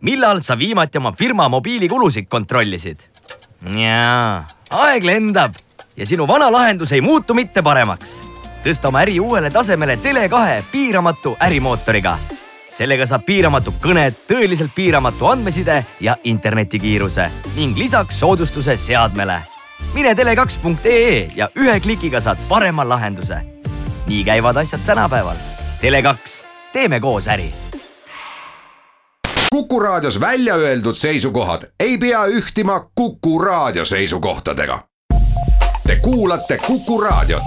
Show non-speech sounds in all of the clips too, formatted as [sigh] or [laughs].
millal sa viimati oma firma mobiilikulusid kontrollisid? jaa, aeg lendab ja sinu vana lahendus ei muutu mitte paremaks. tõsta oma äri uuele tasemele Tele2 piiramatu ärimootoriga. sellega saab piiramatu kõned, tõeliselt piiramatu andmeside ja internetikiiruse ning lisaks soodustuse seadmele. mine tele2.ee ja ühe klikiga saad parema lahenduse. nii käivad asjad tänapäeval. Tele2, teeme koos äri Kuku Raadios välja öeldud seisukohad ei pea ühtima Kuku Raadio seisukohtadega. Te kuulate Kuku Raadiot.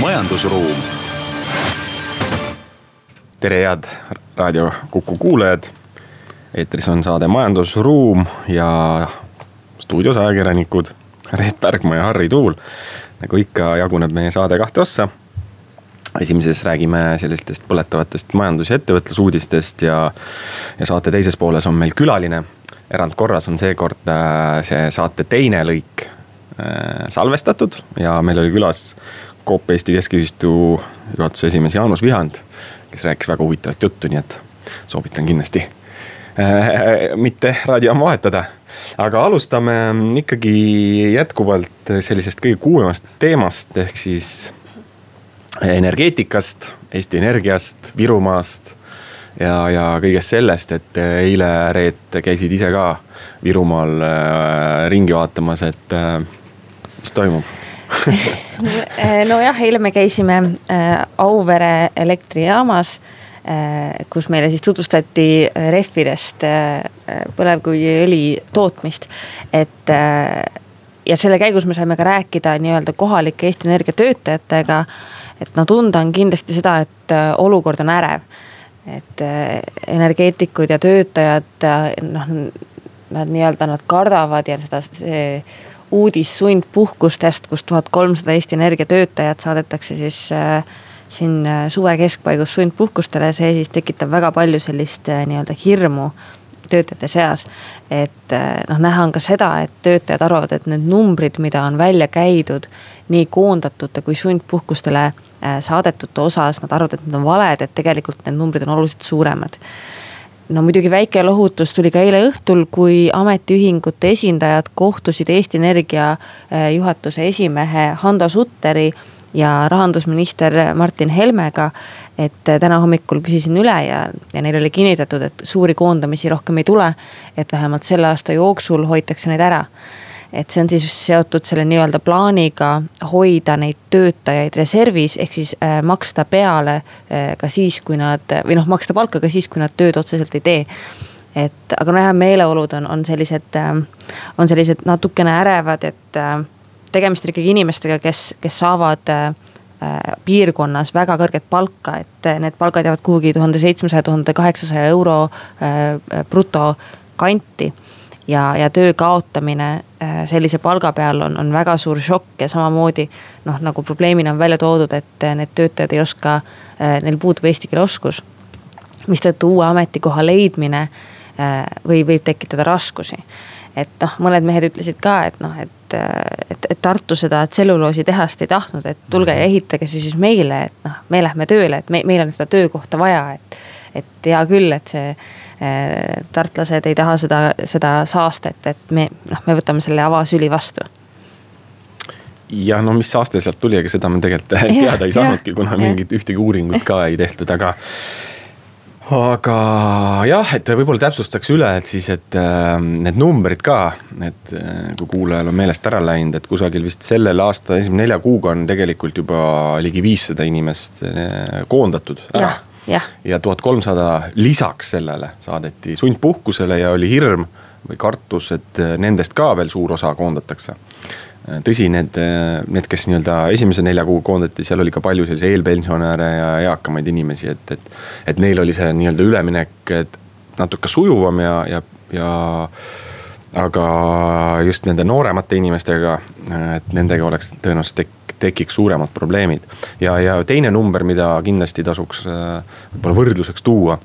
majandusruum. tere, head raadio Kuku kuulajad. eetris on saade Majandusruum ja stuudios ajakirjanikud Reet Pärgma ja Harri Tuul. nagu ikka, jaguneb meie saade kahte ossa esimeses räägime sellistest põletavatest majandus- ja ettevõtlusuudistest ja, ja saate teises pooles on meil külaline. erandkorras on seekord äh, see saate teine lõik äh, salvestatud ja meil oli külas Coop Eesti Keskühistu juhatuse esimees Jaanus Vihand, kes rääkis väga huvitavat juttu, nii et soovitan kindlasti äh, mitte raadiojaama vahetada. aga alustame ikkagi jätkuvalt sellisest kõige kuumemast teemast, ehk siis energeetikast, Eesti Energiast, Virumaast ja, ja kõigest sellest, et eile, Reet, käisid ise ka Virumaal äh, ringi vaatamas, et äh, mis toimub? [laughs] Nojah, eile me käisime äh, Auvere elektrijaamas äh,, kus meile siis tutvustati rehvidest äh, põlevkiviõli tootmist, et äh, ja selle käigus me saime ka rääkida nii-öelda kohalike Eesti Energia töötajatega et no tunda on kindlasti seda, et äh, olukord on ärev. et äh, energeetikud ja töötajad, äh, noh, nad nii-öelda, nad kardavad ja seda, see uudis sundpuhkustest, kus tuhat kolmsada Eesti Energia töötajat saadetakse siis siin suve keskpaigus sundpuhkustele, see siis tekitab väga palju sellist nii-öelda hirmu töötajate seas. et noh, näha on ka seda, et töötajad arvavad, et need numbrid, mida on välja käidud nii koondatute kui sundpuhkustele saadetute osas, nad arvavad, et need on valed, et tegelikult need numbrid on oluliselt suuremad no muidugi väike lohutus tuli ka eile õhtul, kui ametiühingute esindajad kohtusid Eesti Energia äh, juhatuse esimehe Hando Sutteri ja rahandusminister Martin Helmega. et äh, täna hommikul küsisin üle ja, ja neile oli kinnitatud, et suuri koondamisi rohkem ei tule. et vähemalt selle aasta jooksul hoitakse neid ära et see on siis seotud selle nii-öelda plaaniga hoida neid töötajaid reservis, ehk siis äh, maksta peale äh, ka siis, kui nad või noh, maksta palka ka siis, kui nad tööd otseselt ei tee. Et aga nojah, meeleolud on, on sellised, äh, on sellised natukene ärevad, et äh, tegemist on ikkagi inimestega, kes, kes saavad äh, piirkonnas väga kõrget palka, et need palgad jäävad kuhugi tuhande seitsmesaja, tuhande kaheksasaja euro bruto kanti ja, ja töö kaotamine äh, sellise palga peal on, on väga suur šokk ja samamoodi noh, nagu probleemina on välja toodud, et äh, need töötajad ei oska, äh, neil puudub eesti keele oskus. mistõttu uue ametikoha leidmine või võib tekitada raskusi. et noh, mõned mehed ütlesid ka, et noh, et, et, et Tartu seda tselluloositehast ei tahtnud, et tulge ja ehitage see siis meile, et noh, me lähme tööle, et me, meil on seda töökohta vaja, et. et hea küll, et see tartlased ei taha seda, seda saastet, et me noh, me võtame selle avasüli vastu jah, no mis saaste sealt tuli, ega seda me tegelikult [laughs] ja, teada ei saanudki, kuna ja. mingit ühtegi uuringut ka ei tehtud, aga. aga jah, et võib-olla täpsustaks üle, et siis, et äh, need numbrid ka, et äh, kui kuulajal on meelest ära läinud, et kusagil vist sellel aasta esimene nelja kuuga on tegelikult juba ligi viissada inimest äh, koondatud ära ja tuhat kolmsada lisaks sellele saadeti sundpuhkusele ja oli hirm või kartus, et nendest ka veel suur osa koondatakse. tõsi, need, need, kes nii-öelda esimese nelja kuu koondati, seal oli ka palju selliseid eelpensionäre ja eakamaid inimesi, et, et. et neil oli see nii-öelda üleminek natuke sujuvam ja, ja, ja aga just nende nooremate inimestega, et nendega oleks tõenäoliselt tek-, tekiks suuremad probleemid. ja, ja teine number, mida kindlasti tasuks äh, võib-olla võrdluseks tuua.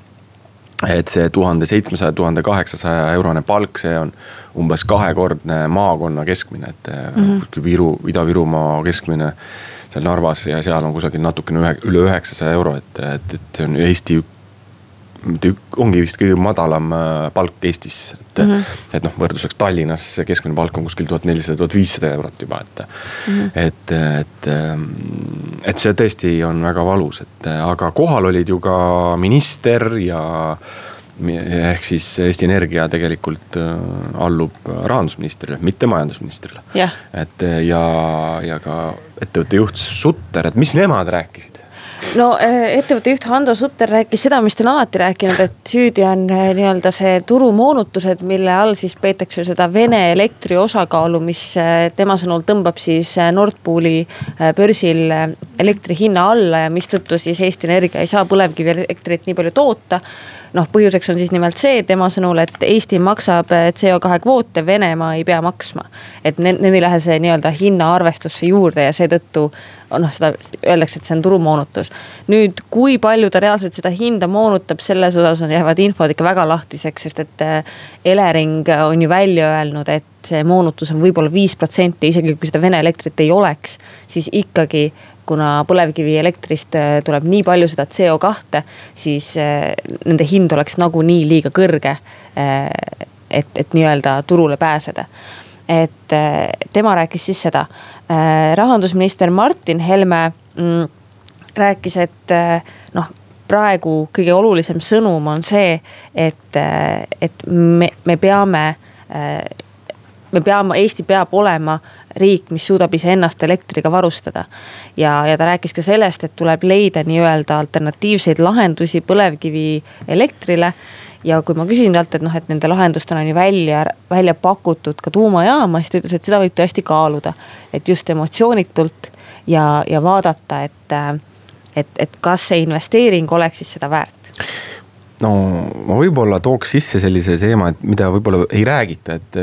et see tuhande seitsmesaja, tuhande kaheksasaja eurone palk, see on umbes kahekordne maakonna keskmine, et mm -hmm. Viru, Ida-Virumaa keskmine seal Narvas ja seal on kusagil natukene ühe, üle üheksasaja euro, et, et, et see on Eesti ongi vist kõige madalam äh, palk Eestis, et mm. -hmm. et noh, võrdluseks Tallinnas keskmine palk on kuskil tuhat nelisada, tuhat viissada eurot juba, et mm. -hmm. et, et, ähm, et see tõesti on väga valus, et aga kohal olid ju ka minister ja ehk siis Eesti Energia tegelikult äh, allub rahandusministrile, mitte majandusministrile yeah.. et ja, ja ka ettevõtte juht Sutter, et mis nemad rääkisid? No äh, ettevõtte juht Hando Sutter rääkis seda, mis ta on alati rääkinud, et süüdi on äh, nii-öelda see turumoonutused, mille all siis peetakse seda Vene elektri osakaalu, mis äh, tema sõnul tõmbab siis Nord Pooli börsil elektri hinna alla ja mistõttu siis Eesti Energia ei saa põlevkivielektrit nii palju toota noh, põhjuseks on siis nimelt see tema sõnul, et Eesti maksab CO2 kvoote, Venemaa ei pea maksma. et neil ei lähe see nii-öelda hinnaarvestusse juurde ja seetõttu noh, seda öeldakse, et see on turumoonutus. nüüd, kui palju ta reaalselt seda hinda moonutab, selles osas on, jäävad infod ikka väga lahtiseks, sest et äh, Elering on ju välja öelnud, et see moonutus on võib-olla viis protsenti, isegi kui seda Vene elektrit ei oleks, siis ikkagi kuna põlevkivielektrist äh, tuleb nii palju seda CO2, siis äh, nende hind oleks nagunii liiga kõrge. et, et nii-öelda turule pääseda et eh, tema rääkis siis seda. Eh, rahandusminister Martin Helme mm, rääkis, et eh, noh praegu kõige olulisem sõnum on see, et, et me, me peame, me peame, Eesti peab olema riik, mis suudab iseennast elektriga varustada. ja, ja ta rääkis ka sellest, et tuleb leida nii-öelda alternatiivseid lahendusi põlevkivi elektrile ja kui ma küsisin talt, et noh, et nende lahendustena on ju välja, välja pakutud ka tuumajaama, siis ta ütles, et seda võib tõesti kaaluda. et just emotsioonitult ja, ja vaadata, et, et, et kas see investeering oleks siis seda väärt no ma võib-olla tooks sisse sellise teema, et mida võib-olla ei räägita, et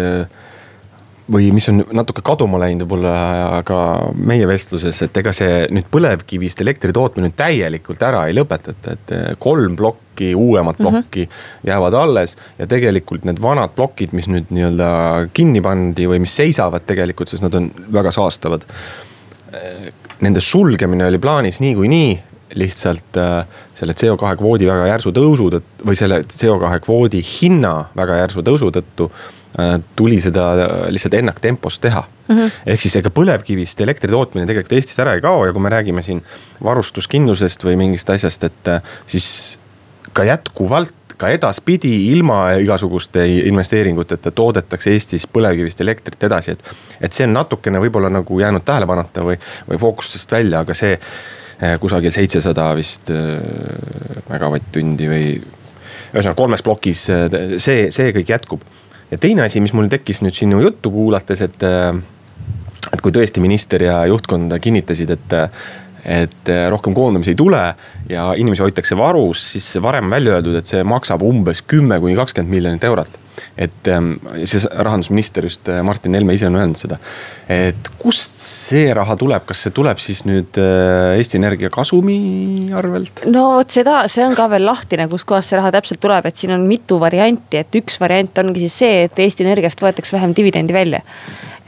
või mis on natuke kaduma läinud võib-olla ka meie vestluses, et ega see nüüd põlevkivist elektri tootmine täielikult ära ei lõpetata, et kolm plokki, uuemat mhm. plokki mm -hmm. jäävad alles. ja tegelikult need vanad plokid, mis nüüd nii-öelda kinni pandi või mis seisavad tegelikult, sest nad on väga saastavad. Nende sulgemine oli plaanis niikuinii lihtsalt äh, selle CO2 kvoodi väga järsu tõusu tõttu või selle CO2 kvoodi hinna väga järsu tõusu tõttu tuli seda lihtsalt ennaktempos teha mm. -hmm. ehk siis ega põlevkivist elektri tootmine tegelikult Eestis ära ei kao ja kui me räägime siin varustuskindlusest või mingist asjast, et äh, siis ka jätkuvalt ka edaspidi ilma igasuguste investeeringuteta toodetakse Eestis põlevkivist elektrit edasi, et. et see on natukene võib-olla nagu jäänud tähelepanuta või, või fookusest välja, aga see äh, kusagil seitsesada vist megavatt-tundi või ühesõnaga kolmes plokis see, see kõik jätkub ja teine asi, mis mul tekkis nüüd sinu juttu kuulates, et, äh, et kui tõesti minister ja juhtkond kinnitasid, et et rohkem koondamisi ei tule ja inimesi hoitakse varus, siis varem välja öeldud, et see maksab umbes kümme kuni kakskümmend miljonit eurot et ähm, siis rahandusminister just äh, Martin Helme ise on öelnud seda. et kust see raha tuleb, kas see tuleb siis nüüd äh, Eesti Energia kasumi arvelt? no vot seda, see on ka veel lahtine, kustkohast see raha täpselt tuleb, et siin on mitu varianti, et üks variant ongi siis see, et Eesti Energiast võetakse vähem dividendi välja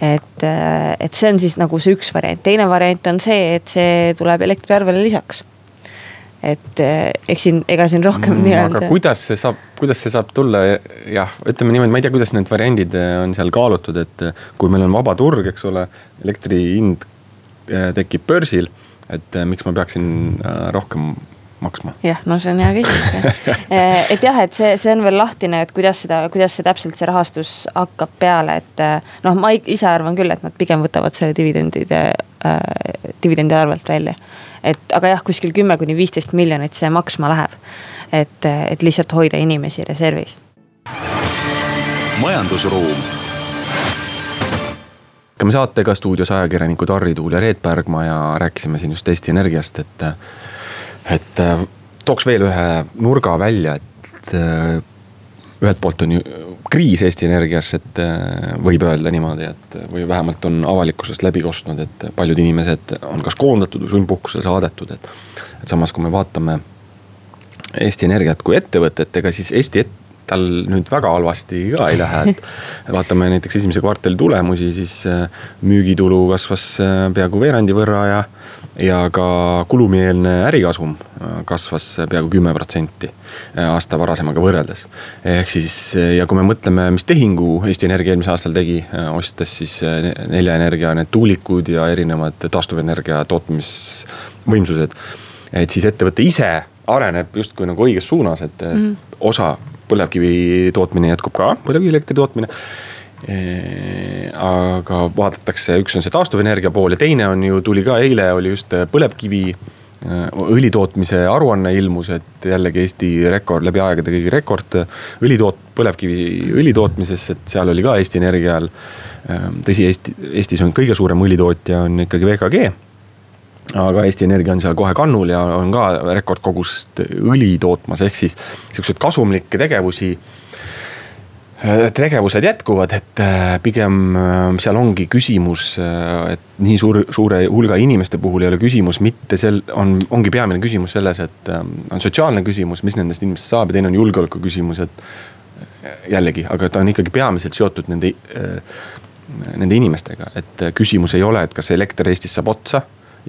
et, äh, et see on siis nagu see üks variant, teine variant on see, et see tuleb elektriarvele lisaks et eh, eks siin, ega siin rohkem mm, nii-öelda. aga kuidas see saab, kuidas see saab tulla, jah, ütleme niimoodi, ma ei tea, kuidas need variandid eh, on seal kaalutud, et kui meil on vaba turg, eks ole, elektri hind tekib börsil, et miks ma peaksin rohkem maksma? jah, no see on hea küsimus jah [laughs] et jah, et see, see on veel lahtine, et kuidas seda, kuidas see täpselt see rahastus hakkab peale, et noh, ma ise arvan küll, et nad pigem võtavad selle dividendide äh,, dividendi arvelt välja et aga jah, kuskil kümme kuni viisteist miljonit see maksma läheb. et, et lihtsalt hoida inimesi reservis. majandusruum hakkame saatega stuudios ajakirjanikud Harri Tuul ja Reet Pärgma ja rääkisime siin just Eesti Energiast, et. Et tooks veel ühe nurga välja, et ühelt poolt on ju kriis Eesti Energias, et äh, võib öelda niimoodi, et või vähemalt on avalikkusest läbi kostnud, et paljud inimesed on kas koondatud või sundpuhkusele saadetud, et. et samas, kui me vaatame Eesti Energiat kui ettevõtet, ega siis Eesti et, tal nüüd väga halvasti ka ei lähe, et [laughs] vaatame näiteks esimese kvartali tulemusi, siis äh, müügitulu kasvas äh, peaaegu veerandi võrra ja, ja ka kulumieelne ärikasum äh, kasvas peaaegu kümme protsenti aasta varasemaga võrreldes. ehk siis ja kui me mõtleme, mis tehingu Eesti Energia eelmisel aastal tegi, ostes siis Nelja Energia need tuulikud ja erinevad taastuvenergia tootmisvõimsused. et siis ettevõte ise areneb justkui nagu õiges suunas, et mm osa põlevkivi tootmine jätkub ka, põlevkivielektri tootmine. aga vaadatakse, üks on see taastuvenergia pool ja teine on ju, tuli ka eile, oli just põlevkivi õli tootmise aruanne ilmus, et jällegi Eesti rekord, läbi aegade kõige rekord õlitoot-, põlevkivi õli tootmises, et seal oli ka Eesti Energial. tõsi, Eesti, Eestis on kõige suurem õlitootja on ikkagi VKG aga Eesti Energia on seal kohe kannul ja on ka rekordkogust õli tootmas, ehk siis siukseid kasumlikke tegevusi tegevused jätkuvad, et äh, pigem äh, seal ongi küsimus, äh, et nii suur, suure hulga inimeste puhul ei ole küsimus mitte sel-, on, ongi peamine küsimus selles, et on sotsiaalne küsimus, mis nendest inimestest saab ja teine on julgeoleku küsimus, et. jällegi, aga ta on ikkagi peamiselt seotud nende, nende inimestega, et küsimus ei ole, et kas elekter Eestis saab otsa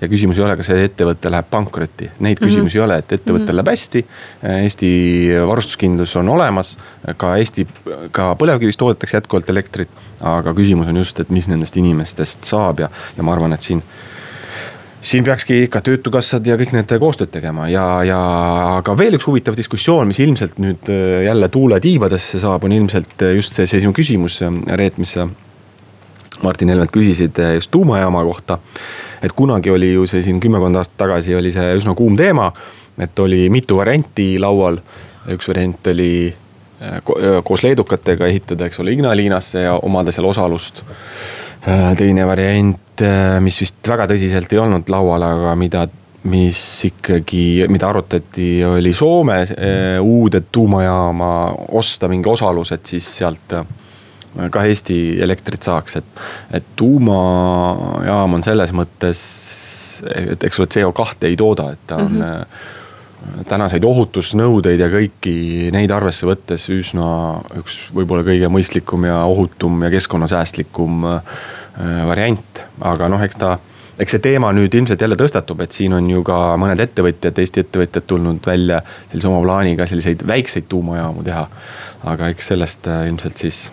ja küsimus ei ole, kas see ettevõte läheb pankrotti, neid küsimusi mm -hmm. ei ole, et ettevõttel mm -hmm. läheb hästi. Eesti varustuskindlus on olemas, ka Eesti, ka põlevkivist toodetakse jätkuvalt elektrit. aga küsimus on just, et mis nendest inimestest saab ja, ja ma arvan, et siin siin peakski ikka töötukassad ja kõik need koostööd tegema ja, ja aga veel üks huvitav diskussioon, mis ilmselt nüüd jälle tuule tiibadesse saab, on ilmselt just see, see sinu küsimus, Reet, mis sa Martin Helmelt küsisid just tuumajaama kohta et kunagi oli ju see siin kümmekond aastat tagasi oli see üsna kuum teema. et oli mitu varianti laual, üks variant oli äh, äh, koos leedukatega ehitada, eks ole, Ignalinasse ja omada seal osalust. Teine variant, mis vist väga tõsiselt ei olnud laual, aga mida mis ikkagi, mida arutati, oli Soome uude tuumajaama osta mingi osalus, et siis sealt ka Eesti elektrit saaks, et, et tuumajaam on selles mõttes, et eks ole, CO2 ei tooda, et ta on mm. -hmm. tänaseid ohutusnõudeid ja kõiki neid arvesse võttes üsna üks võib-olla kõige mõistlikum ja ohutum ja keskkonnasäästlikum äh, variant, aga noh, eks ta eks see teema nüüd ilmselt jälle tõstatub, et siin on ju ka mõned ettevõtjad, Eesti ettevõtjad tulnud välja sellise oma plaaniga selliseid väikseid tuumajaamu teha. aga eks sellest äh, ilmselt siis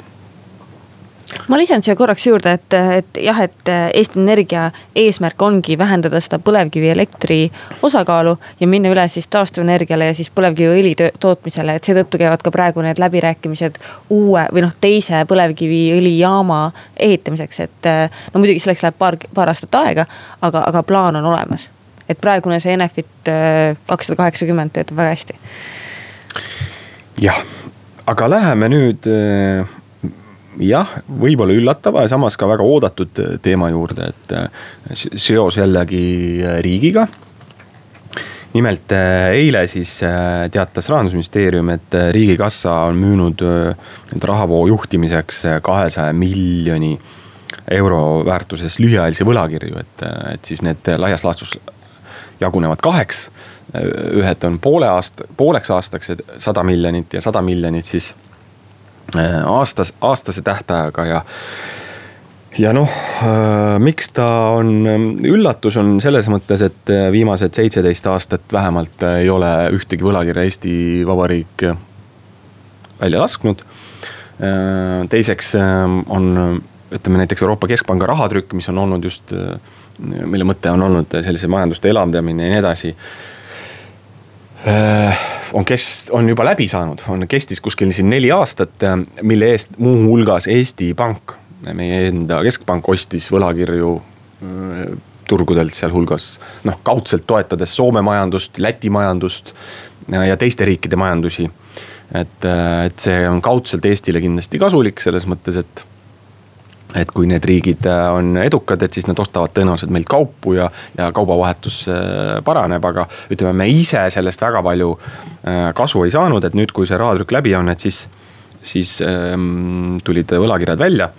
ma lisan siia korraks juurde, et, et jah, et Eesti Energia eesmärk ongi vähendada seda põlevkivielektri osakaalu ja minna üle siis taastuvenergiale ja siis põlevkiviõli tootmisele, et seetõttu käivad ka praegu need läbirääkimised uue või noh, teise põlevkiviõlijaama ehitamiseks, et. no muidugi selleks läheb paar, paar aastat aega, aga, aga plaan on olemas. et praegune see Enefit äh, kakssada kaheksakümmend töötab väga hästi. jah, aga läheme nüüd äh, jah, võib-olla üllatava ja samas ka väga oodatud teema juurde, et äh, seos jällegi äh, riigiga. nimelt äh, eile siis teatas rahandusministeerium, et riigikassa on müünud nüüd rahavoo juhtimiseks kahesaja miljoni euro väärtuses lühiajalisi võlakirju, et, et siis need laias laastus jagunevad kaheks. ühed on poole aasta, pooleks aastaks sada miljonit ja sada miljonit siis aastas, aastase tähtajaga ja ja noh, äh, miks ta on üllatus, on selles mõttes, et äh, viimased seitseteist aastat vähemalt ei ole ühtegi võlakirja Eesti Vabariik välja lasknud. teiseks on, ütleme näiteks Euroopa Keskpanga rahatrükk, mis on olnud just, mille mõte on olnud sellise majanduste elavdamine ja nii edasi Äh, on kest-, on juba läbi saanud, on, kestis kuskil siin neli aastat, äh, mille eest muuhulgas Eesti Pank, meie enda keskpank ostis võlakirju äh, turgudelt, sealhulgas noh, kaudselt toetades Soome majandust, Läti majandust ja teiste riikide majandusi. et, et see on kaudselt Eestile kindlasti kasulik selles mõttes, et et kui need riigid äh, on edukad, et siis nad ostavad tõenäoliselt meilt kaupu ja, ja kaubavahetus äh, paraneb, aga ütleme, me ise sellest väga palju äh, kasu ei saanud, et nüüd, kui see rahatrükk läbi on, et siis, siis ähm, tulid võlakirjad välja.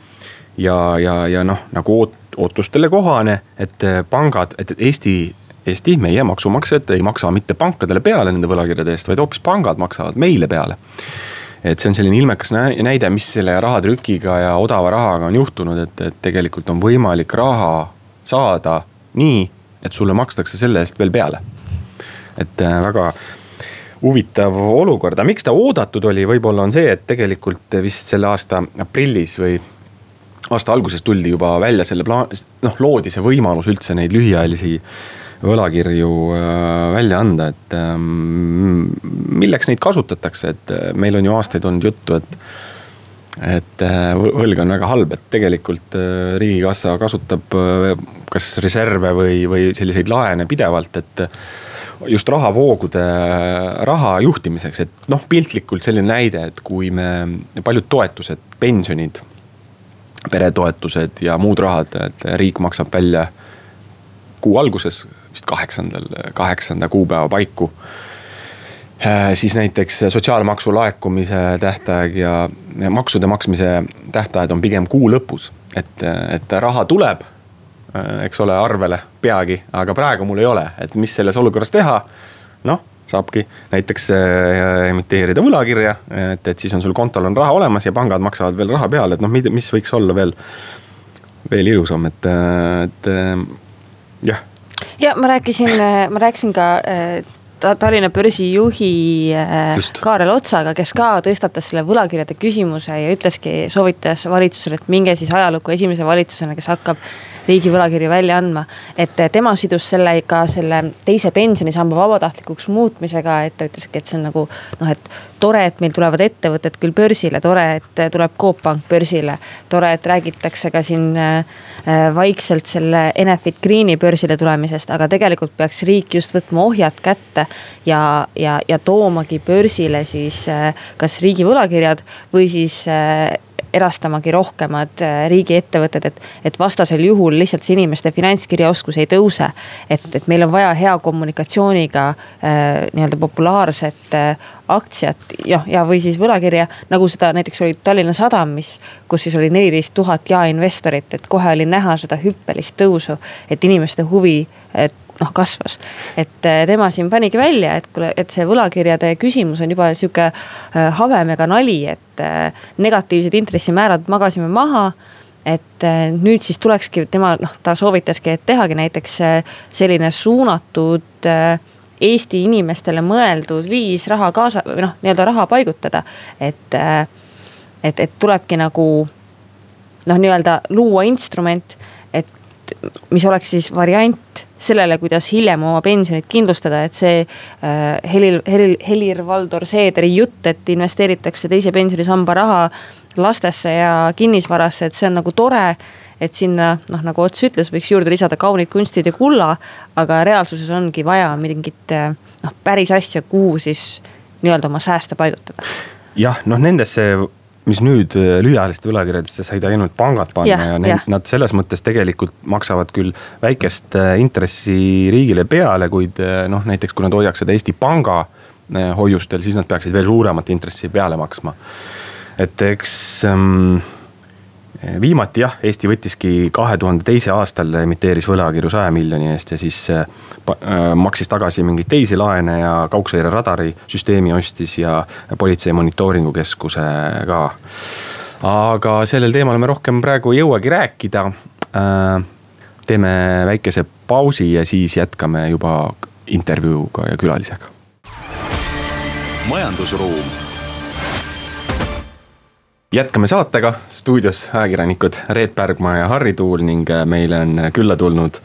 ja, ja, ja noh, nagu oot, ootustele kohane, et pangad, et Eesti Eesti, meie maksumaksjad ei maksa mitte pankadele peale nende võlakirjade eest, vaid hoopis pangad maksavad meile peale et see on selline ilmekas näide, mis selle rahatrükiga ja odava rahaga on juhtunud, et, et tegelikult on võimalik raha saada nii, et sulle makstakse selle eest veel peale. et äh, väga huvitav olukord, aga miks ta oodatud oli, võib-olla on see, et tegelikult vist selle aasta aprillis või aasta alguses tuldi juba välja selle plaan, noh loodi see võimalus üldse neid lühiajalisi võlakirju äh, välja anda, et ähm, milleks neid kasutatakse, et äh, meil on ju aastaid olnud juttu, et et äh, võlg on väga halb, et tegelikult riigikassa kasutab kas reserve või, või selliseid laene pidevalt, et just rahavoogude, raha juhtimiseks, et noh, piltlikult selline näide, et kui me, paljud toetused, pensionid, peretoetused ja muud rahad, et riik maksab välja kuu alguses vist kaheksandal, kaheksanda kuupäeva paiku. Äh, siis näiteks sotsiaalmaksu laekumise tähtaeg ja maksude maksmise tähtajad on pigem kuu lõpus. et, et raha tuleb, äh, eks ole, arvele peagi, aga praegu mul ei ole, et mis selles olukorras teha. noh, saabki näiteks äh, emiteerida võlakirja, et, et siis on sul kontol on raha olemas ja pangad maksavad veel raha peale, et noh, mis võiks olla veel, veel ilusam, et, et jah ja ma rääkisin, ma rääkisin ka äh, Tallinna börsijuhi äh, Just. Kaarel Otsaga, kes ka tõstatas selle võlakirjade küsimuse ja ütleski, soovitas valitsusele, et minge siis ajalukku esimese valitsusena, kes hakkab riigi võlakirju välja andma. et tema sidus selle ka selle teise pensionisamba vabatahtlikuks muutmisega, et ta ütleski, et see on nagu noh, et tore, et meil tulevad ettevõtted küll börsile, tore, et tuleb Coop Pank börsile. tore, et räägitakse ka siin äh, vaikselt selle Enefit Greeni börsile tulemisest, aga tegelikult peaks riik just võtma ohjad kätte. ja, ja, ja toomagi börsile siis äh, kas riigi võlakirjad või siis äh, erastamagi rohkemad äh, riigiettevõtted, et, et vastasel juhul lihtsalt see inimeste finantskirjaoskus ei tõuse. et, et meil on vaja hea kommunikatsiooniga äh, nii-öelda populaarset äh, aktsiat, jah, ja või siis võlakirja, nagu seda näiteks oli Tallinna Sadam, mis, kus siis oli neliteist tuhat jaeinvestorit, et kohe oli näha seda hüppelist tõusu, et inimeste huvi, et noh kasvas. et äh, tema siin panigi välja, et kuule, et see võlakirjade küsimus on juba sihuke äh, habemega nali, et äh, negatiivsed intressimäärad magasime maha et nüüd siis tulekski tema, noh, ta soovitaski, et tehagi näiteks selline suunatud Eesti inimestele mõeldud viis raha kaasa või noh, nii-öelda raha paigutada. et, et, et tulebki nagu noh, nii-öelda luua instrument, mis oleks siis variant sellele, kuidas hiljem oma pensionit kindlustada, et see äh, Helir, Helir, Helir-Valdor Seederi jutt, et investeeritakse teise pensionisamba raha lastesse ja kinnisvarasse, et see on nagu tore et sinna noh, nagu Ots ütles, võiks juurde lisada kaunid kunstid ja kulla. aga reaalsuses ongi vaja mingit noh, päris asja, kuhu siis nii-öelda oma sääste paigutada. jah, noh nendesse mis nüüd äh, lühiajaliste võlakirjadesse said ainult pangad panna ja, ja need, nad selles mõttes tegelikult maksavad küll väikest äh, intressi riigile peale, kuid äh, noh, näiteks kui nad hoiaks seda Eesti Panga hoiustel, siis nad peaksid veel suuremat intressi peale maksma. et eks ähm, viimati jah, Eesti võttiski kahe tuhande teise aastal emiteeris võlakirju saja miljoni eest ja siis äh, äh, maksis tagasi mingeid teisi laene ja kaugseire radarisüsteemi ostis ja politsei monitooringukeskuse ka. aga sellel teemal me rohkem praegu ei jõuagi rääkida. Teeme väikese pausi ja siis jätkame juba intervjuuga ja külalisega. majandusruum jätkame saatega, stuudios ajakirjanikud Reet Pärgma ja Harri Tuul ning äh, meile on külla tulnud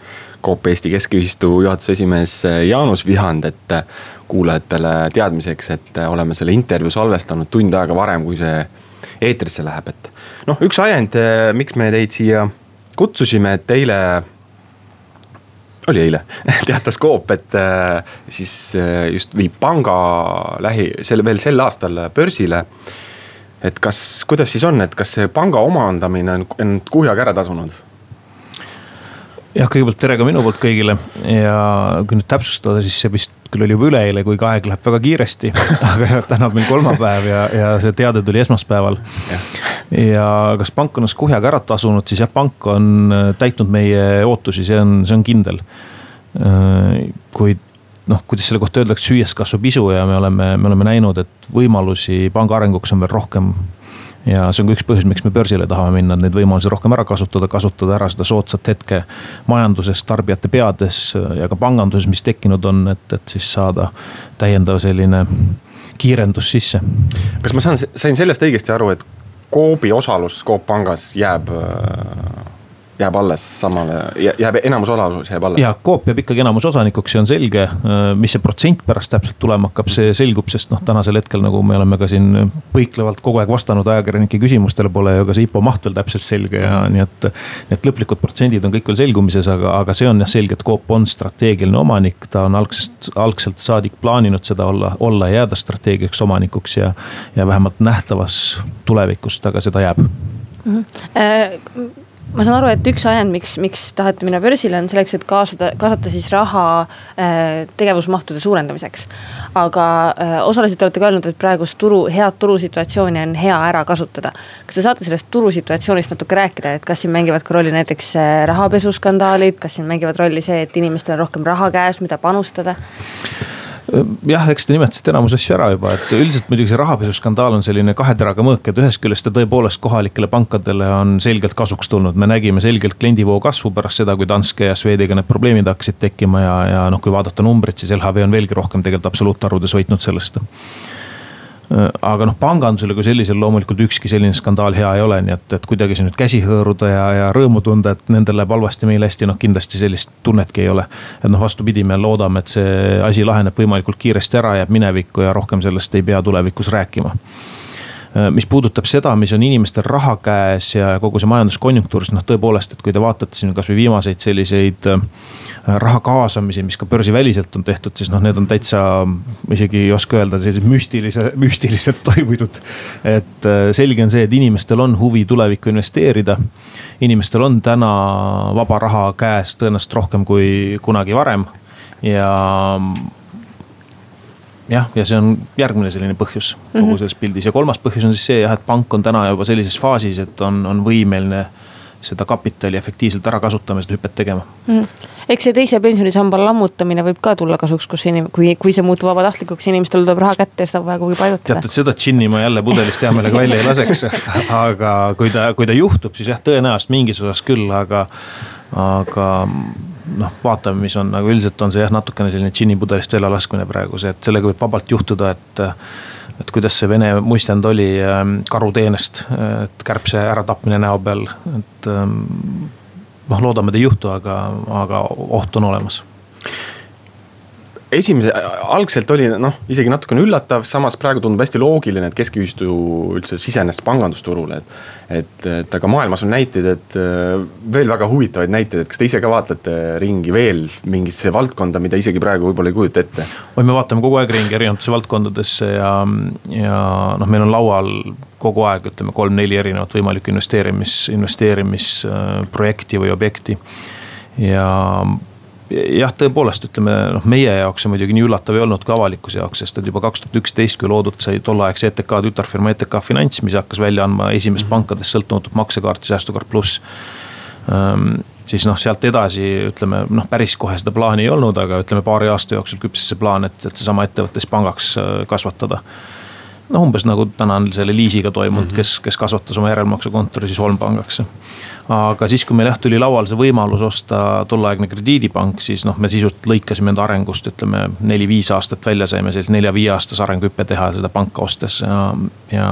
Coop Eesti Keskühistu juhatuse esimees äh, Jaanus Vihand, et äh, kuulajatele teadmiseks, et oleme selle intervjuu salvestanud tund aega varem, kui see eetrisse läheb, et. noh, üks ajend, miks me teid siia kutsusime, et eile oli eile [laughs] teatas Coop, et siis just viib panga lähi, selle veel sel aastal börsile et kas, kuidas siis on, et kas see panga omandamine on end kuhjaga ära tasunud? jah, kõigepealt tere ka minu poolt kõigile ja kui nüüd täpsustada, siis see vist küll oli juba üleeile, kuigi aeg läheb väga kiiresti [laughs] aga täna on meil kolmapäev ja, ja see teade tuli esmaspäeval. ja kas pank on ennast kuhjaga ära tasunud, siis jah, pank on täitnud meie ootusi, see on, see on kindel. Äh, kuid noh, kuidas selle kohta öeldakse, süües kasvab isu ja me oleme, me oleme näinud, et võimalusi panga arenguks on veel rohkem ja see on ka üks põhjus, miks me börsile tahame minna, et neid võimalusi rohkem ära kasutada, kasutada ära seda soodsat hetke majanduses, tarbijate peades ja ka panganduses, mis tekkinud on, et, et siis saada täiendav selline kiirendus sisse. kas ma saan, sain sellest õigesti aru, et Coopi osalus Coop pangas jääb äh jääb alles samale, jääb enamus osalus jääb alles. ja Coop jääb ikkagi enamusosanikuks, see on selge. Äh, mis see protsent pärast täpselt tulema hakkab, see selgub, sest noh, tänasel hetkel nagu me oleme ka siin põiklevalt kogu aeg vastanud ajakirjanike küsimustele, pole ju ka see IPO maht veel täpselt selge ja nii et. Need lõplikud protsendid on kõik veel selgumises, aga, aga see on jah selge, et Coop on strateegiline omanik, ta on algsest, algselt saadik plaaninud seda olla, olla ja jääda strateegiliseks omanikuks ja. ja vähemalt nähtavas tulevikus ta ka seda jääb mm. -hmm. Ma saan aru, et üks ajend, miks, miks tahate minna börsile, on selleks, et kaasada, kaasata siis raha äh, tegevusmahtude suurendamiseks. aga äh, osaliselt olete ka öelnud, et praegust turu, head turusituatsiooni on hea ära kasutada. kas te saate sellest turusituatsioonist natuke rääkida, et kas siin mängivad ka rolli näiteks äh, rahapesuskandaalid, kas siin mängivad rolli see, et inimestel on rohkem raha käes, mida panustada? Jah, eks te nimetasite enamus asju ära juba, et üldiselt muidugi see rahapesuskandaal on selline kahe teraga mõõk, et ühest küljest ta tõepoolest kohalikele pankadele on selgelt kasuks tulnud. me nägime selgelt kliendivoo kasvu pärast seda, kui Danske ja Swediga need probleemid hakkasid tekkima ja, ja noh, kui vaadata numbreid, siis LHV on veelgi rohkem tegelikult absoluutarvudes võitnud sellest Äh, aga noh, pangandusele kui sellisel loomulikult ükski selline skandaal hea ei ole, nii et, et kuidagi siin nüüd käsi hõõruda ja, ja rõõmu tunda, et nendel läheb halvasti, meil hästi, noh kindlasti sellist tunnetki ei ole. et noh, vastupidi, me loodame, et see asi laheneb võimalikult kiiresti ära, jääb minevikku ja rohkem sellest ei pea tulevikus rääkima Äh, mis puudutab seda, mis on inimestel raha käes ja kogu see majanduskonjunktuuris, noh tõepoolest, et kui te vaatate siin kasvõi viimaseid selliseid äh, raha kaasamisi, mis ka börsiväliselt on tehtud, siis noh, need on täitsa, isegi ei oska öelda, sellised müstilise, müstiliselt [laughs] toimunud. et äh, selge on see, et inimestel on huvi tulevikku investeerida. inimestel on täna vaba raha käes tõenäoliselt rohkem kui kunagi varem ja jah, ja see on järgmine selline põhjus kogu mm -hmm. selles pildis ja kolmas põhjus on siis see jah, et pank on täna juba sellises faasis, et on, on võimeline seda kapitali efektiivselt ära kasutama seda hüpet tegema mm. eks see teise pensionisamba lammutamine võib ka tulla kasuks, kus inim-, kui, kui see muutub vabatahtlikuks, inimestel tuleb raha kätte ja seda on vaja kuhugi paigutada. teatud seda džinni ma jälle pudelist hea meelega välja ei laseks [laughs] aga kui ta, kui ta juhtub, siis jah, tõenäoliselt mingis osas küll, aga, aga noh, vaatame, mis on, aga üldiselt on see jah, natukene selline džinnipudelist välja laskmine praegu see, et sellega võib vabalt juhtuda, et. Et kuidas see vene muistand oli ähm, karuteenest, et kärbse äratapmine näo peal, et ähm, noh, loodame, et ei juhtu, aga, aga oht on olemas esimese, algselt oli noh, isegi natukene üllatav, samas praegu tundub hästi loogiline, et keskiühistu üldse sisenes pangandusturule, et. et, et aga maailmas on näiteid, et äh, veel väga huvitavaid näiteid, et kas te ise ka vaatate ringi veel mingisse valdkonda, mida isegi praegu võib-olla ei kujuta ette? oi, me vaatame kogu aeg ringi erinevatesse valdkondadesse ja, ja noh, meil on laual kogu aeg ütleme kolm-neli erinevat võimalikku investeerimis, investeerimisprojekti või objekti ja jah, tõepoolest ütleme noh, meie jaoks see muidugi nii üllatav ei olnud kui avalikkuse jaoks, sest et juba kaks tuhat üksteist, kui loodud sai tolleaegse ETK tütarfirma ETK Finants, mis hakkas välja andma esimest mm -hmm. pankadest sõltumatut maksekaarti, säästukaart pluss ähm, siis noh, sealt edasi ütleme noh, päris kohe seda plaani ei olnud, aga ütleme paari aasta jooksul küpses see plaan, et, et seesama ettevõte siis pangaks äh, kasvatada. noh, umbes nagu täna on selle Liisiga toimunud mm, -hmm. kes, kes kasvatas oma järelmaksukontori siis Holmpangaks aga siis, kui meil jah tuli lauale see võimalus osta tolleaegne krediidipank, siis noh, me sisuliselt lõikasime enda arengust, ütleme neli-viis aastat välja, saime sellise nelja-viie aastase arenguhüppe teha seda panka ostes ja, ja.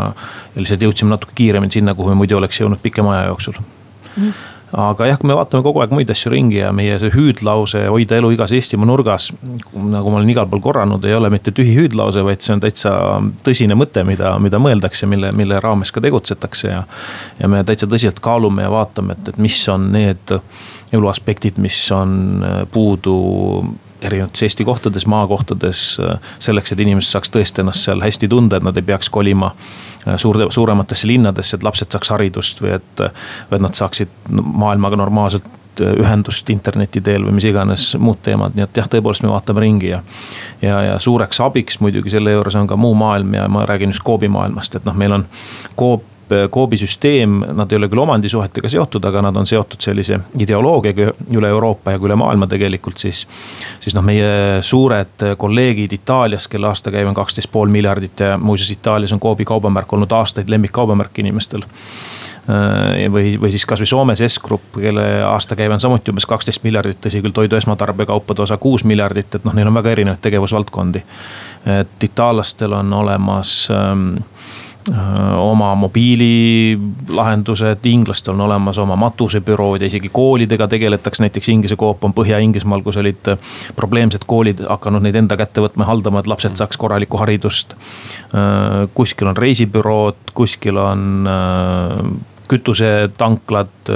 ja lihtsalt jõudsime natuke kiiremini sinna, kuhu me muidu oleks jõudnud pikema aja jooksul mm. -hmm aga jah, kui me vaatame kogu aeg muid asju ringi ja meie see hüüdlause hoida elu igas Eestimaa nurgas. nagu ma olen igal pool korranud, ei ole mitte tühi hüüdlause, vaid see on täitsa tõsine mõte, mida, mida mõeldakse, mille, mille raames ka tegutsetakse ja. ja me täitsa tõsiselt kaalume ja vaatame, et, et mis on need eluaspektid, mis on puudu erinevates Eesti kohtades, maakohtades. selleks, et inimesed saaks tõesti ennast seal hästi tunda, et nad ei peaks kolima suurde, suurematesse linnadesse, et lapsed saaks haridust või et. või et nad saaksid maailmaga normaalselt ühendust interneti teel või mis iganes muud teemad, nii et jah, tõepoolest me vaatame ringi ja. ja, ja suureks abiks muidugi selle juures on ka muu maailm ja ma räägin just Coopi maailmast, et noh, meil on Coop Coopi süsteem, nad ei ole küll omandisuhetega seotud, aga nad on seotud sellise ideoloogiaga üle Euroopa ja ka üle maailma tegelikult siis. siis noh, meie suured kolleegid Itaalias, kelle aastakäive on kaksteist pool miljardit ja muuseas Itaalias on Coopi kaubamärk olnud aastaid lemmikkaubamärk inimestel Äh, või, või siis kasvõi Soomes S-Grupp, kelle aastakäive on samuti umbes kaksteist miljardit, tõsi küll, toidu esmatarbekaupade osa kuus miljardit, et noh, neil on väga erinevaid tegevusvaldkondi. et itaallastel on olemas ähm, äh, oma mobiililahendused, inglastel on olemas oma matusebürood ja isegi koolidega tegeletakse, näiteks Inglise Coop on Põhja-Inglismaal, kus olid äh, probleemsed koolid hakanud neid enda kätte võtma ja haldama, et lapsed saaks korralikku haridust. kuskil on reisibürood, kuskil on kütusetanklad,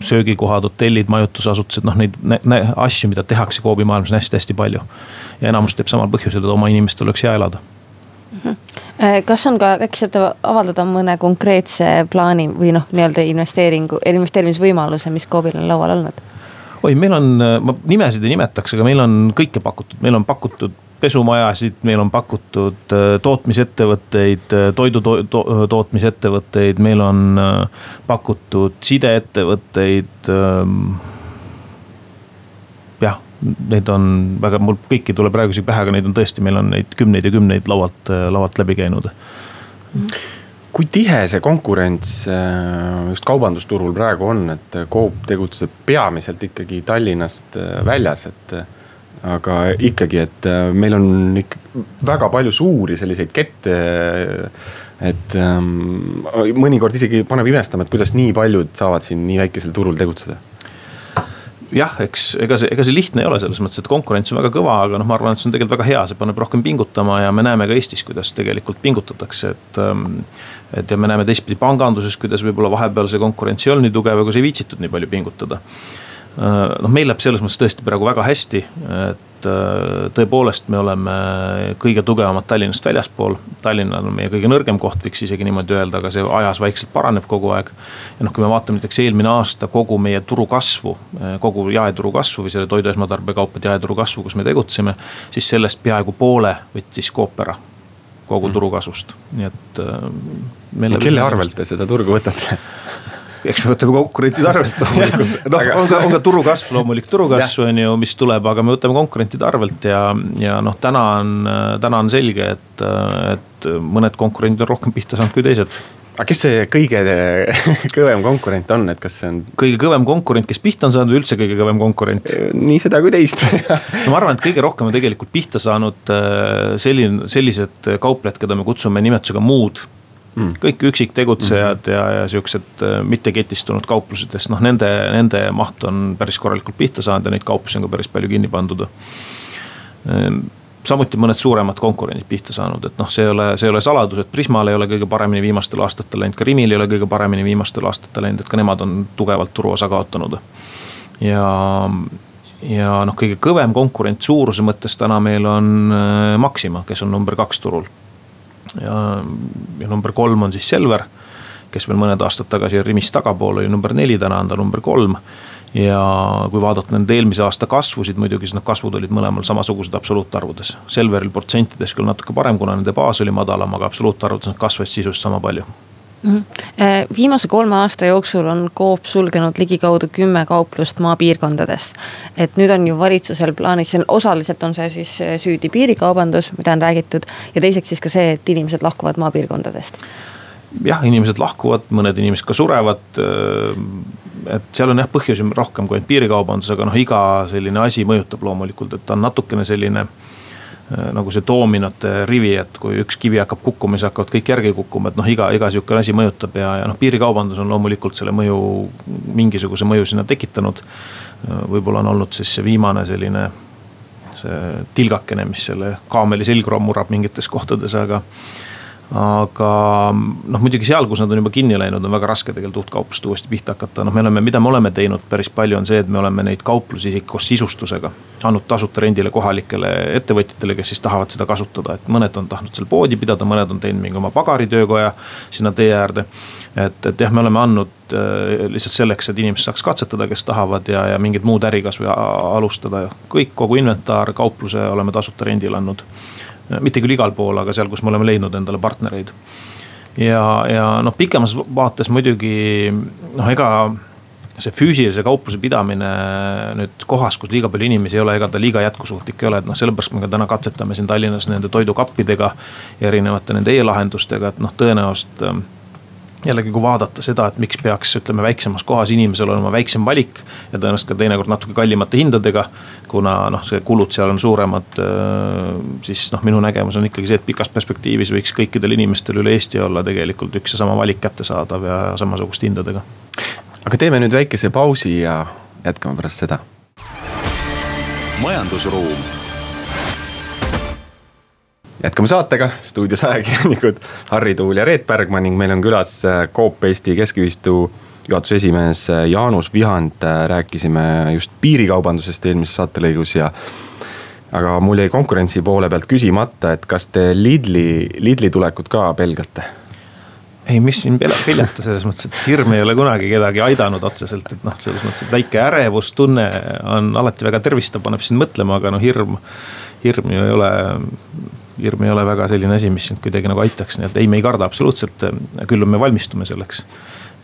söögikohad, hotellid, majutusasutused, noh neid asju, mida tehakse Coopi maailmas on hästi-hästi palju. ja enamus teeb samal põhjusel, et oma inimestel oleks hea elada äh, kas on ka, äkki saate avaldada mõne konkreetse plaani või noh, nii-öelda investeeringu, investeerimisvõimaluse, mis Coobil on laual olnud? oi, meil on, ma nimesid ei nimetaks, aga meil on kõike pakutud, meil on pakutud pesumajasid, meil on pakutud äh, tootmisettevõtteid, äh, toidu to to tootmisettevõtteid, meil on äh, pakutud sideettevõtteid. Neid on väga, mul kõiki ei tule praegu isegi pähe, aga neid on tõesti, meil on neid kümneid ja kümneid laualt, laualt läbi käinud kui tihe see konkurents just kaubandusturul praegu on, et Coop tegutseb peamiselt ikkagi Tallinnast väljas, et aga ikkagi, et äh, meil on ikka väga palju suuri selliseid kette. et ähm, mõnikord isegi paneb imestama, et kuidas nii paljud saavad siin nii väikesel turul tegutseda jah, eks ega see, ega see lihtne ei ole selles mõttes, et konkurents on väga kõva, aga noh, ma arvan, et see on tegelikult väga hea, see paneb rohkem pingutama ja me näeme ka Eestis, kuidas tegelikult pingutatakse, et. Ähm, et ja me näeme teistpidi panganduses, kuidas võib-olla vahepeal see konkurents ei olnud nii tugev, aga ei viitsitud nii palju pingutada noh, meil läheb selles mõttes tõesti praegu väga hästi, et äh, tõepoolest me oleme kõige tugevamad Tallinnast väljaspool. Tallinn on meie kõige nõrgem koht, võiks isegi niimoodi öelda, aga see ajas vaikselt paraneb kogu aeg. ja noh, kui me vaatame näiteks eelmine aasta kogu meie turu kasvu, äh, kogu jaeturu kasvu või selle toidu esmatarbekaupade jaeturu kasvu, kus me tegutseme. siis sellest peaaegu poole võttis Coop ära kogu mm. turu kasvust, nii et. kelle arvelt te seda turgu võtate [laughs] eks me võtame konkurentide arvelt loomulikult, [laughs] noh on ka, on ka turu kasv, loomulik turu kasv on ju, mis tuleb, aga me võtame konkurentide arvelt ja, ja noh, täna on, täna on selge, et, et mõned konkurendid on rohkem pihta saanud kui teised. Aga kes see kõige [laughs] kõvem konkurent on, et kas see on? kõige kõvem konkurent, kes pihta on saanud või üldse kõige kõvem konkurent? nii seda kui teist. [laughs] No ma arvan, et kõige rohkem on tegelikult pihta saanud äh, selline, sellised kauplejad, keda me kutsume nimetusega muud mm.. kõik üksiktegutsejad mm. ja, ja siuksed äh, mitteketistunud kauplusedest, noh nende, nende maht on päris korralikult pihta saanud ja neid kauplusi on ka päris palju kinni pandud. Ehm, samuti mõned suuremad konkurendid pihta saanud, et noh, see ei ole, see ei ole saladus, et Prismal ei ole kõige paremini viimastel aastatel läinud, ka Rimil ei ole kõige paremini viimastel aastatel läinud, et ka nemad on tugevalt turuosa kaotanud. ja, ja noh, kõige kõvem konkurent suuruse mõttes täna meil on äh, Maxima, kes on number kaks turul ja, ja number kolm on siis Selver, kes veel mõned aastad tagasi Rimist tagapool oli number neli, täna on ta number kolm ja kui vaadata nende eelmise aasta kasvusid, muidugi siis noh, kasvud olid mõlemal samasugused absoluutarvudes. Selveril protsentides küll natuke parem, kuna nende baas oli madalam, aga absoluutarvudes nad kasvasid sisuliselt sama palju. Viimase kolme aasta jooksul on Coop sulgenud ligikaudu kümme kauplust maapiirkondades. et nüüd on ju valitsusel plaanis, osaliselt on see siis äh, süüdi piirikaubandus, mida on räägitud. ja teiseks siis ka see, et inimesed lahkuvad maapiirkondadest. jah, inimesed lahkuvad, mõned inimesed ka surevad äh, et seal on jah põhjusi rohkem kui ainult piirikaubandus, aga noh, iga selline asi mõjutab loomulikult, et ta on natukene selline Äh, nagu see doominote rivi, et kui üks kivi hakkab kukkuma, siis hakkavad kõik järgi kukkuma, et noh, iga, iga sihukene asi mõjutab ja, ja noh, piirikaubandus on loomulikult selle mõju, mingisuguse mõju sinna tekitanud. Äh, võib-olla on olnud siis see viimane selline, see tilgakene, mis selle kaameli selgroo murrab mingites kohtades, aga aga noh, muidugi seal, kus nad on juba kinni läinud, on väga raske tegelikult uut kauplust uuesti pihta hakata, noh, me oleme, mida me oleme teinud päris palju, on see, et me oleme neid kauplusi isegi koos sisustusega. andnud tasuta rendile kohalikele ettevõtjatele, kes siis tahavad seda kasutada, et mõned on tahtnud seal poodi pidada, mõned on teinud mingi oma pagaritöökoja sinna tee äärde. et, et jah, me oleme andnud äh, lihtsalt selleks, et inimesed saaks katsetada, kes tahavad ja, ja mingit muud äri kasvõi alustada. kõik, kogu inventaar, kaupluse oleme tasuta rendile andnud mitte küll igal pool, aga seal, kus me oleme leidnud endale partnereid. ja, ja noh, pikemas vaates muidugi noh, ega see füüsilise kaupluse pidamine nüüd kohas, kus liiga palju inimesi ei ole, ega ta liiga jätkusuutlik ei ole, et noh, sellepärast me ka täna katsetame siin Tallinnas nende toidukappidega. ja erinevate nende e-lahendustega, et noh, tõenäoliselt ähm, jällegi, kui vaadata seda, et miks peaks, ütleme väiksemas kohas inimesel olema väiksem valik. ja tõenäoliselt ka teinekord natuke kallimate hindadega. kuna noh, see kulud seal on suuremad, äh, siis noh, minu nägemus on ikkagi see, et pikas perspektiivis võiks kõikidel inimestel üle Eesti olla tegelikult üks ja sama valik kättesaadav ja samasuguste hindadega aga teeme nüüd väikese pausi ja jätkame pärast seda. majandusruum. Jätkame saatega, stuudios ajakirjanikud Harri Tuul ja Reet Bergmann ning meil on külas äh, Coop Eesti Keskühistu juhatuse esimees äh, Jaanus Vihand. Äh, rääkisime just piirikaubandusest eelmises saatelõigus ja aga mul jäi konkurentsi poole pealt küsimata, et kas te Lidli, Lidli tulekut ka pelgate? ei, mis siin peljata selles mõttes, et hirm ei ole kunagi kedagi aidanud otseselt, et noh, selles mõttes, et väike ärevustunne on alati väga tervistav, paneb sind mõtlema, aga no hirm, hirm ju ei ole hirm ei ole väga selline asi, mis sind kuidagi nagu aitaks, nii et ei, me ei karda absoluutselt, küll me valmistume selleks.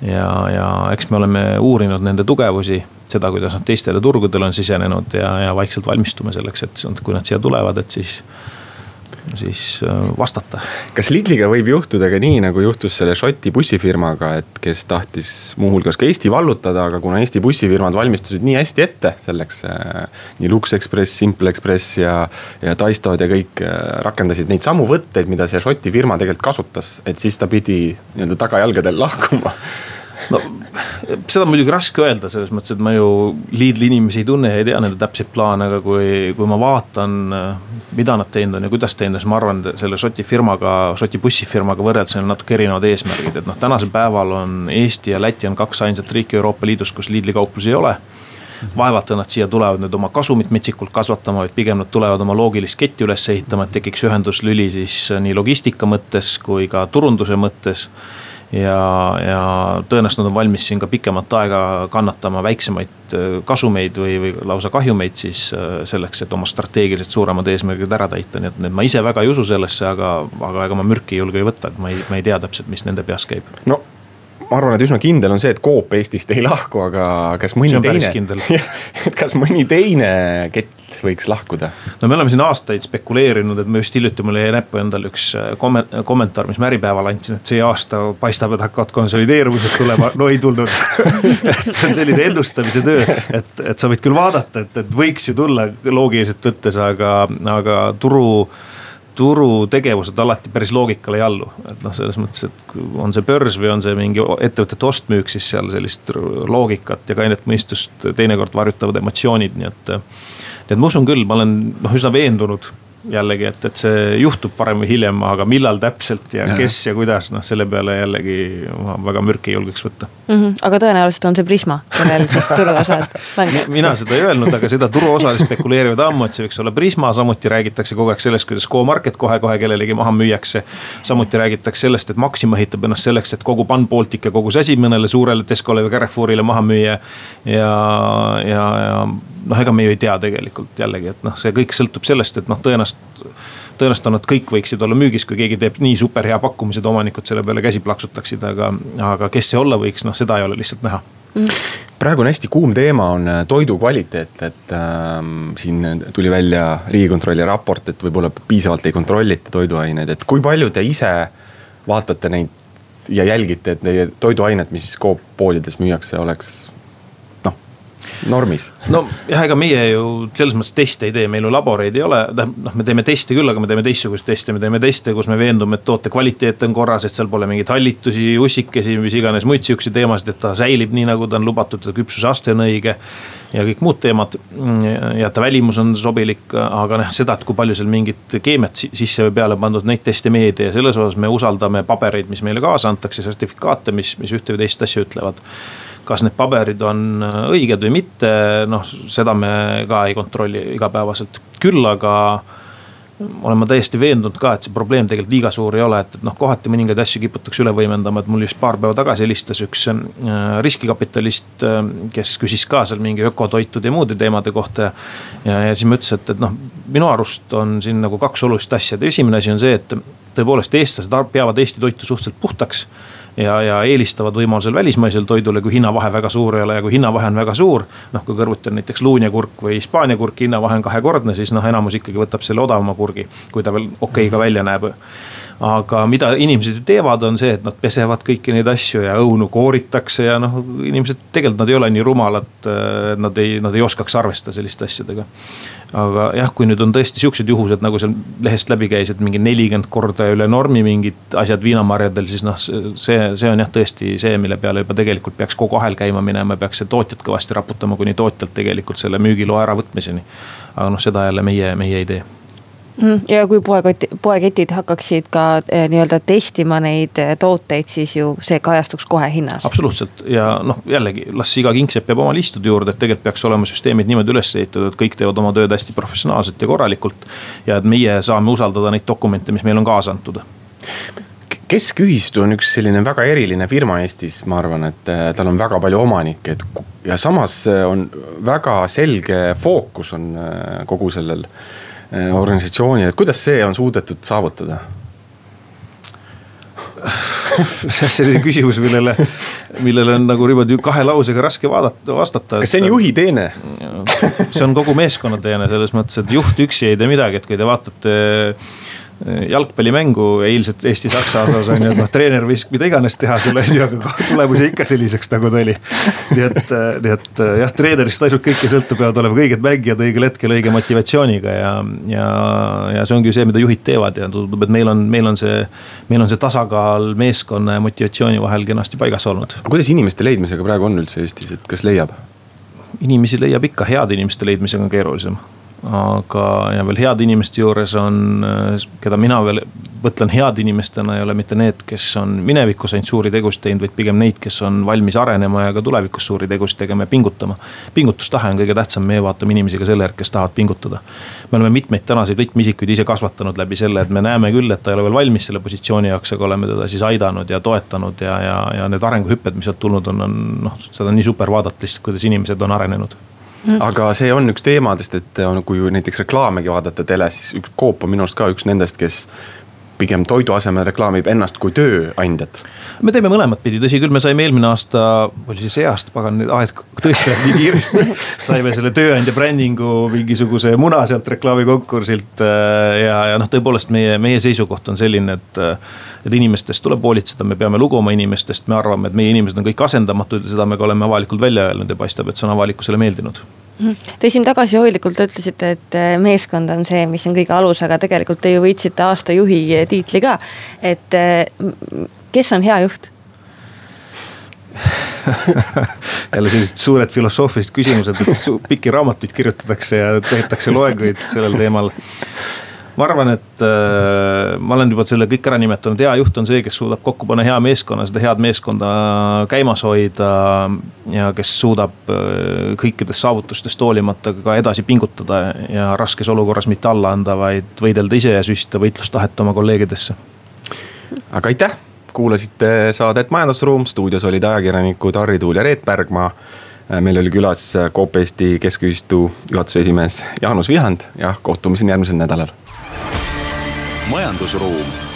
ja, ja eks me oleme uurinud nende tugevusi, seda, kuidas nad teistele turgudele on sisenenud ja, ja vaikselt valmistume selleks, et kui nad siia tulevad, et siis siis äh, vastata. kas Lidliga võib juhtuda ka nii, nagu juhtus selle Šoti bussifirmaga, et kes tahtis muuhulgas ka Eesti vallutada, aga kuna Eesti bussifirmad valmistusid nii hästi ette selleks äh,. nii Lux Express, Simple Express ja, ja Taistod ja kõik äh, rakendasid neid samu võtteid, mida see Šoti firma tegelikult kasutas, et siis ta pidi nii-öelda tagajalgadel lahkuma no seda on muidugi raske öelda, selles mõttes, et ma ju Lidli inimesi ei tunne ja ei tea nende täpseid plaane, aga kui, kui ma vaatan, mida nad teinud on ja kuidas teinud, siis ma arvan, selle Šoti firmaga, Šoti bussifirmaga võrreldes on natuke erinevad eesmärgid, et noh, tänasel päeval on Eesti ja Läti on kaks ainsat riiki Euroopa Liidus, kus Lidli kauplusi ei ole. vaevalt nad siia tulevad nüüd oma kasumit metsikult kasvatama, vaid pigem nad tulevad oma loogilist ketti üles ehitama, et tekiks ühenduslüli siis nii logistika mõttes kui ka turunduse mõttes ja, ja tõenäoliselt nad on valmis siin ka pikemat aega kannatama väiksemaid äh, kasumeid või, või lausa kahjumeid siis äh, selleks, et oma strateegiliselt suuremad eesmärgid ära täita, nii et, nii et ma ise väga ei usu sellesse, aga, aga ega ma mürki ei julge ju võtta, et ma ei, ma ei tea täpselt, mis nende peas käib. no ma arvan, et üsna kindel on see, et Coop Eestist ei lahku, aga kas mõni teine, [laughs] et kas mõni teine kett võiks lahkuda? no me oleme siin aastaid spekuleerinud, et me just hiljuti mul jäi näppu endale üks äh, kommentaar, mis ma Äripäeval andsin, et see aasta paistab, et hakkavad konsolideerumised tulema, no ei tulnud. [laughs] See on selline ennustamise töö, et, et sa võid küll vaadata, et, et võiks ju tulla loogiliselt võttes, aga, aga turu turutegevused alati päris loogikale ei allu. et noh, selles mõttes, et on see börs või on see mingi ettevõtete ost-müük, siis seal sellist loogikat ja kainet mõistust teinekord varjutavad emotsioonid, nii et. nii et ma usun küll, ma olen noh üsna veendunud jällegi, et, et see juhtub varem või hiljem, aga millal täpselt ja, ja kes ja kuidas, noh selle peale jällegi ma väga mürki ei julgeks võtta mm. -hmm. aga tõenäoliselt on see Prisma, kellel siis [laughs] turuosad mina seda ei öelnud, aga seda turuosalised spekuleerivad ammu, et see võiks olla Prisma, samuti räägitakse kogu aeg sellest, kuidas Go-Market kohe-kohe kellelegi maha müüakse. samuti räägitakse sellest, et Maxima ehitab ennast selleks, et kogu Pan Baltic ja kogu see asi mõnele suurele Tescole või Carrefourile maha müüa. ja, ja, ja noh, ega me ju ei tea tegelikult jällegi, et noh, see kõik sõltub sellest, et noh, tõenäoliselt tõenäoliselt on nad kõik võiksid olla müügis, kui keegi teeb nii super hea pakkumise, et omanikud selle peale käsi plaksutaksid, aga, aga kes see olla võiks, noh seda ei ole lihtsalt näha. Mm.. praegu on hästi kuum teema, on äh, toidu kvaliteet, et äh, siin tuli välja riigikontrolli raport, et võib-olla piisavalt ei kontrollita toiduaineid, et kui palju te ise vaatate neid ja jälgite, et teie toiduained, mis Coop poodides müüakse, oleks normis. nojah, ega meie ju selles mõttes teste ei tee, meil ju laboreid ei ole, tähendab noh, me teeme teste küll, aga me teeme teistsuguseid teste, me teeme teste, kus me veendume, et toote kvaliteet on korras, et seal pole mingeid hallitusi, ussikesi, mis iganes muid sihukeseid teemasid, et ta säilib nii, nagu ta on lubatud, küpsuse aste on õige. ja kõik muud teemad ja ta välimus on sobilik, aga noh, seda, et kui palju seal mingit keemiat sisse või peale pandud, neid teste me ei tee, selles osas me usaldame pabereid, mis meile kaasa antakse, sertifikaate, mis, mis ühte või teist asja ütlevad kas need paberid on äh, õiged või mitte, noh seda me ka ei kontrolli igapäevaselt, küll aga olen ma täiesti veendunud ka, et see probleem tegelikult liiga suur ei ole, et, et noh, kohati mõningaid asju kiputakse üle võimendama, et mul just paar päeva tagasi helistas üks äh, riskikapitalist äh,, kes küsis ka seal mingi ökotoitude ja muude teemade kohta. ja, ja siis ma ütlesin, et, et noh, minu arust on siin nagu kaks olulist asja, esimene asi on see, et tõepoolest, eestlased peavad Eesti toitu suhteliselt puhtaks ja, ja eelistavad võimalusel välismaisele toidule, kui hinnavahe väga suur ei ole ja kui hinnavahe on väga suur. noh, kui kõrvuti on näiteks luunjakurk või Hispaania kurk, hinnavahe on kahekordne, siis noh, enamus ikkagi võtab selle odavama kurgi, kui ta veel okei okay ka välja näeb aga mida inimesed ju teevad, on see, et nad pesevad kõiki neid asju ja õunu kooritakse ja noh, inimesed tegelikult nad ei ole nii rumalad, nad ei, nad ei oskaks arvestada selliste asjadega. aga jah, kui nüüd on tõesti sihukesed juhused, nagu seal lehest läbi käis, et mingi nelikümmend korda üle normi mingid asjad viinamarjadel, siis noh, see, see on jah tõesti see, mille peale juba tegelikult peaks kogu ahel käima minema, peaks see tootjat kõvasti raputama, kuni tootjalt tegelikult selle müügiloa äravõtmiseni. aga noh, seda jälle meie, meie ei tee. Ja kui poekoti, poeketid hakkaksid ka eh, nii-öelda testima neid eh, tooteid, siis ju see kajastuks kohe hinnas. absoluutselt ja noh, jällegi las iga kingsepp jääb oma liistude juurde, et tegelikult peaks olema süsteemid niimoodi üles ehitatud, et kõik teevad oma tööd hästi professionaalselt ja korralikult. ja et meie saame usaldada neid dokumente, mis meil on kaasa antud keskühistu on üks selline väga eriline firma Eestis, ma arvan, et eh, tal on väga palju omanikke, et ja samas on väga selge fookus on kogu sellel Äh, organisatsiooni, et kuidas see on suudetud saavutada? [laughs] see on selline küsimus, millele, millele on nagu niimoodi kahe lausega raske vaadata, vastata. kas see on juhi teene? see on kogu meeskonna teene selles mõttes, et juht üksi ei tee midagi, et kui te vaatate jalgpallimängu eilset Eesti-Saksa osas on ju, et noh, treener võis mida iganes teha seal on ju, aga tulemus jäi ikka selliseks, nagu ta oli. nii et, nii et jah, treenerist ainult kõike sõltub, peavad olema õiged mängijad õigel hetkel õige motivatsiooniga ja, ja, ja see ongi see, mida juhid teevad ja tundub, et meil on, meil on see, meil on see tasakaal meeskonna ja motivatsiooni vahel kenasti paigas olnud. kuidas inimeste leidmisega praegu on üldse Eestis, et kas leiab? inimesi leiab ikka, heade inimeste leidmisega on keerulisem aga, ja veel heade inimeste juures on, keda mina veel mõtlen heade inimestena, ei ole mitte need, kes on minevikus ainult suuri tegusid teinud, vaid pigem neid, kes on valmis arenema ja ka tulevikus suuri tegusid tegema ja pingutama. pingutustahe on kõige tähtsam, meie vaatame inimesi ka selle järgi, kes tahavad pingutada. me oleme mitmeid tänaseid võtmeisikuid ise kasvatanud läbi selle, et me näeme küll, et ta ei ole veel valmis selle positsiooni jaoks, aga oleme teda siis aidanud ja toetanud ja, ja, ja need arenguhüpped, mis sealt tulnud on, on noh, seda on nii super vaadata lihtsalt, kuidas inimesed on arenenud. Aga see on üks teemadest, et kui näiteks reklaamegi vaadata teles, siis üks Coop on minu arust ka üks nendest, kes pigem toidu asemel reklaamib ennast kui tööandjat. me teeme mõlemat pidi, tõsi küll, me saime eelmine aasta, oli see see aasta, pagan, nüüd aeg tõesti läheb nii kiiresti. [laughs] saime selle tööandja brändingu mingisuguse muna sealt reklaamikonkursilt äh, ja, ja noh, tõepoolest meie, meie seisukoht on selline, et. et inimestest tuleb hoolitseda, me peame lugu oma inimestest, me arvame, et meie inimesed on kõik asendamatud ja seda me ka oleme avalikult välja öelnud ja paistab, et see on avalikkusele meeldinud Te siin tagasihoidlikult ütlesite, et äh, meeskond on see, mis on kõige alus, aga tegelikult te ju võitsite aasta juhi tiitli ka. et äh, kes on hea juht? [laughs] jälle sellised suured filosoofilised küsimused, et pikki raamatuid kirjutatakse ja tehtakse loenguid sellel teemal ma arvan, et äh, ma olen juba selle kõik ära nimetanud, hea juht on see, kes suudab kokku panna hea meeskonna, seda head meeskonda käimas hoida. ja kes suudab äh, kõikidest saavutustest hoolimata ka edasi pingutada ja raskes olukorras mitte alla anda, vaid võidelda ise ja süstida võitlustahet oma kolleegidesse. aga aitäh, kuulasite saadet Majandusruum, stuudios olid ajakirjanikud Harri Tuul ja Reet Pärgma meil oli külas Coop Eesti Keskühistu juhatuse esimees Jaanus Vihand ja kohtumiseni järgmisel nädalal majandusruum